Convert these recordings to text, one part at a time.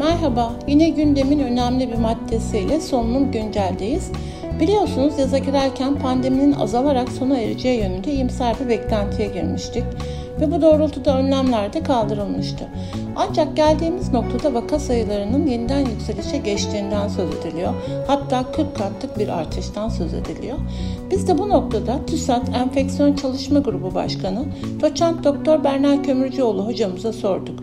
Merhaba, yine gündemin önemli bir maddesiyle solunum günceldeyiz. Biliyorsunuz yaza girerken pandeminin azalarak sona ereceği yönünde iyimser bir beklentiye girmiştik ve bu doğrultuda önlemler de kaldırılmıştı. Ancak geldiğimiz noktada vaka sayılarının yeniden yükselişe geçtiğinden söz ediliyor. Hatta 40 katlık bir artıştan söz ediliyor. Biz de bu noktada TÜSAT Enfeksiyon Çalışma Grubu Başkanı Doçent Doktor Berna Kömürcüoğlu hocamıza sorduk.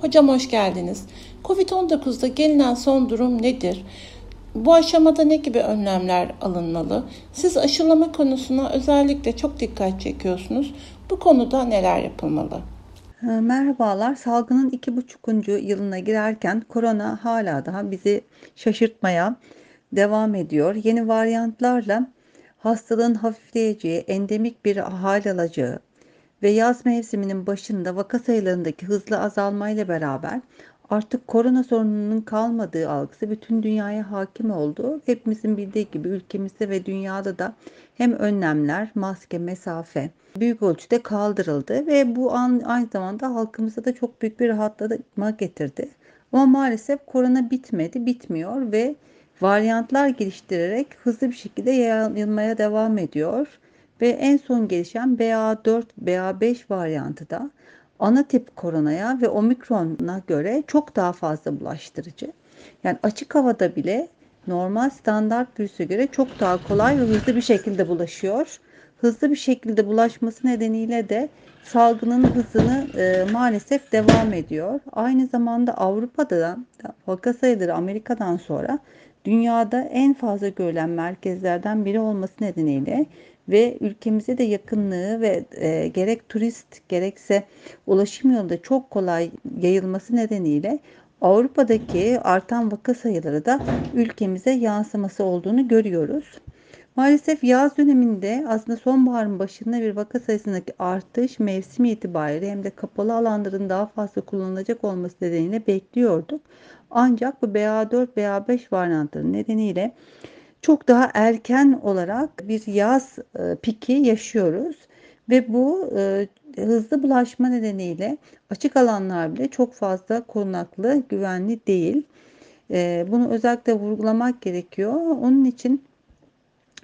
Hocam hoş geldiniz. Covid-19'da gelinen son durum nedir? Bu aşamada ne gibi önlemler alınmalı? Siz aşılama konusuna özellikle çok dikkat çekiyorsunuz. Bu konuda neler yapılmalı? Ee, merhabalar. Salgının iki buçukuncu yılına girerken korona hala daha bizi şaşırtmaya devam ediyor. Yeni varyantlarla hastalığın hafifleyeceği, endemik bir hal alacağı, ve yaz mevsiminin başında vaka sayılarındaki hızlı azalmayla beraber artık korona sorununun kalmadığı algısı bütün dünyaya hakim oldu. Hepimizin bildiği gibi ülkemizde ve dünyada da hem önlemler, maske, mesafe büyük ölçüde kaldırıldı ve bu an aynı zamanda halkımıza da çok büyük bir rahatlama getirdi. Ama maalesef korona bitmedi, bitmiyor ve varyantlar geliştirerek hızlı bir şekilde yayılmaya devam ediyor ve en son gelişen BA4, BA5 varyantı da ana tip koronaya ve omikrona göre çok daha fazla bulaştırıcı. Yani açık havada bile normal standart virüse göre çok daha kolay ve hızlı bir şekilde bulaşıyor. Hızlı bir şekilde bulaşması nedeniyle de salgının hızını e, maalesef devam ediyor. Aynı zamanda Avrupa'da da vaka sayıları Amerika'dan sonra dünyada en fazla görülen merkezlerden biri olması nedeniyle ve ülkemize de yakınlığı ve e, gerek turist gerekse ulaşım yolunda çok kolay yayılması nedeniyle Avrupa'daki artan vaka sayıları da ülkemize yansıması olduğunu görüyoruz. Maalesef yaz döneminde aslında sonbaharın başında bir vaka sayısındaki artış mevsim itibariyle hem de kapalı alanların daha fazla kullanılacak olması nedeniyle bekliyorduk. Ancak bu BA4, BA5 varyantları nedeniyle çok daha erken olarak bir yaz e, piki yaşıyoruz ve bu e, hızlı bulaşma nedeniyle açık alanlar bile çok fazla korunaklı, güvenli değil. E, bunu özellikle vurgulamak gerekiyor. Onun için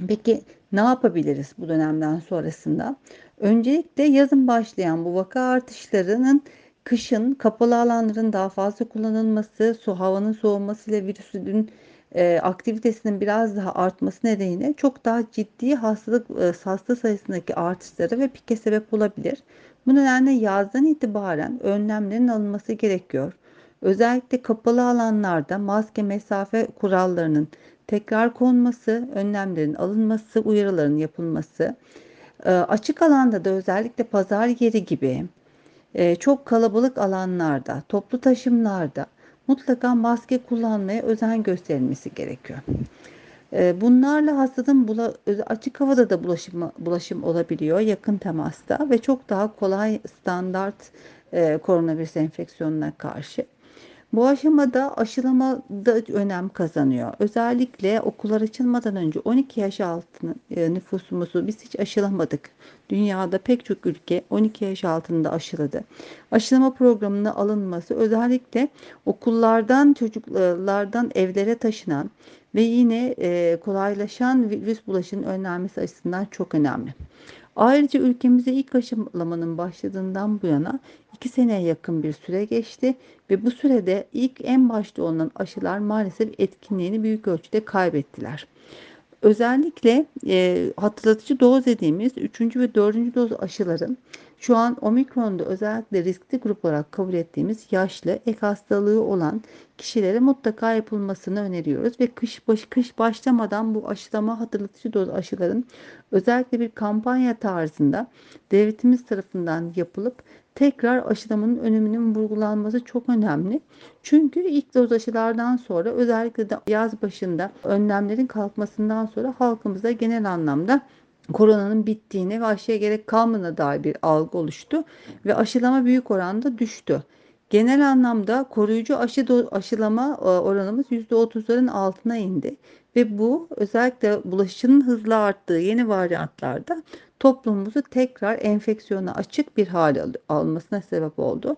peki ne yapabiliriz bu dönemden sonrasında? Öncelikle yazın başlayan bu vaka artışlarının kışın kapalı alanların daha fazla kullanılması, su havanın soğumasıyla virüsün e, aktivitesinin biraz daha artması nedeniyle çok daha ciddi hastalık e, hasta sayısındaki artışları ve pike sebep olabilir. Bu nedenle yazdan itibaren önlemlerin alınması gerekiyor. Özellikle kapalı alanlarda maske mesafe kurallarının tekrar konması, önlemlerin alınması, uyarıların yapılması, e, açık alanda da özellikle pazar yeri gibi e, çok kalabalık alanlarda, toplu taşımlarda mutlaka maske kullanmaya özen gösterilmesi gerekiyor. Ee, bunlarla hastalığın açık havada da bulaşım, bulaşım olabiliyor yakın temasta ve çok daha kolay standart e, koronavirüs enfeksiyonuna karşı. Bu aşamada aşılama da önem kazanıyor. Özellikle okullar açılmadan önce 12 yaş altı e, nüfusumuzu biz hiç aşılamadık. Dünyada pek çok ülke 12 yaş altında aşıladı. Aşılama programına alınması özellikle okullardan çocuklardan evlere taşınan ve yine e, kolaylaşan virüs bulaşının önlenmesi açısından çok önemli. Ayrıca ülkemize ilk aşılamanın başladığından bu yana 2 seneye yakın bir süre geçti ve bu sürede ilk en başta olunan aşılar maalesef etkinliğini büyük ölçüde kaybettiler. Özellikle e, hatırlatıcı doz dediğimiz 3. ve 4. doz aşıların şu an omikronda özellikle riskli grup olarak kabul ettiğimiz yaşlı, ek hastalığı olan kişilere mutlaka yapılmasını öneriyoruz ve kış baş, kış başlamadan bu aşılama hatırlatıcı doz aşıların özellikle bir kampanya tarzında devletimiz tarafından yapılıp tekrar aşılamanın öneminin vurgulanması çok önemli. Çünkü ilk doz aşılardan sonra özellikle de yaz başında önlemlerin kalkmasından sonra halkımıza genel anlamda koronanın bittiğine ve aşıya gerek kalmadığına dair bir algı oluştu ve aşılama büyük oranda düştü. Genel anlamda koruyucu aşı aşılama e, oranımız %30'ların altına indi ve bu özellikle bulaşıcının hızlı arttığı yeni varyantlarda toplumumuzu tekrar enfeksiyona açık bir hale almasına sebep oldu.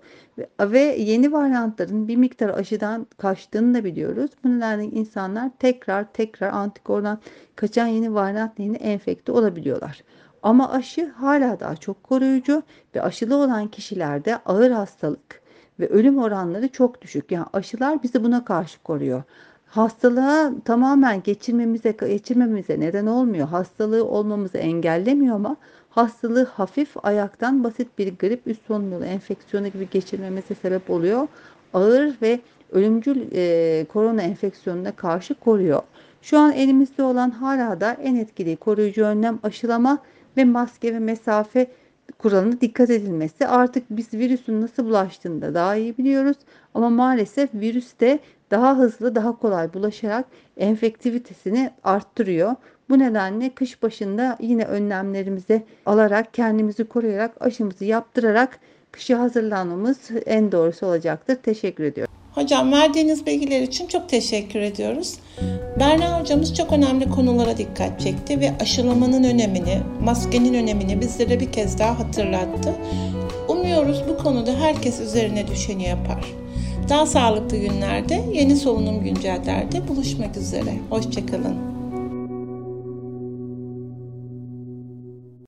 Ve, yeni varyantların bir miktar aşıdan kaçtığını da biliyoruz. Bu insanlar tekrar tekrar antikordan kaçan yeni varyantla yeni enfekte olabiliyorlar. Ama aşı hala daha çok koruyucu ve aşılı olan kişilerde ağır hastalık ve ölüm oranları çok düşük. Yani aşılar bizi buna karşı koruyor hastalığa tamamen geçirmemize geçirmemize neden olmuyor. Hastalığı olmamızı engellemiyor ama hastalığı hafif ayaktan basit bir grip üst solunum enfeksiyonu gibi geçirmemize sebep oluyor. Ağır ve ölümcül e, korona enfeksiyonuna karşı koruyor. Şu an elimizde olan hala da en etkili koruyucu önlem aşılama ve maske ve mesafe kuralına dikkat edilmesi. Artık biz virüsün nasıl bulaştığını da daha iyi biliyoruz. Ama maalesef virüs de daha hızlı, daha kolay bulaşarak enfektivitesini arttırıyor. Bu nedenle kış başında yine önlemlerimizi alarak, kendimizi koruyarak, aşımızı yaptırarak kışa hazırlanmamız en doğrusu olacaktır. Teşekkür ediyorum. Hocam verdiğiniz bilgiler için çok teşekkür ediyoruz. Berna hocamız çok önemli konulara dikkat çekti ve aşılamanın önemini, maskenin önemini bizlere bir kez daha hatırlattı. Umuyoruz bu konuda herkes üzerine düşeni yapar. Daha sağlıklı günlerde, yeni solunum güncellerde buluşmak üzere. Hoşçakalın.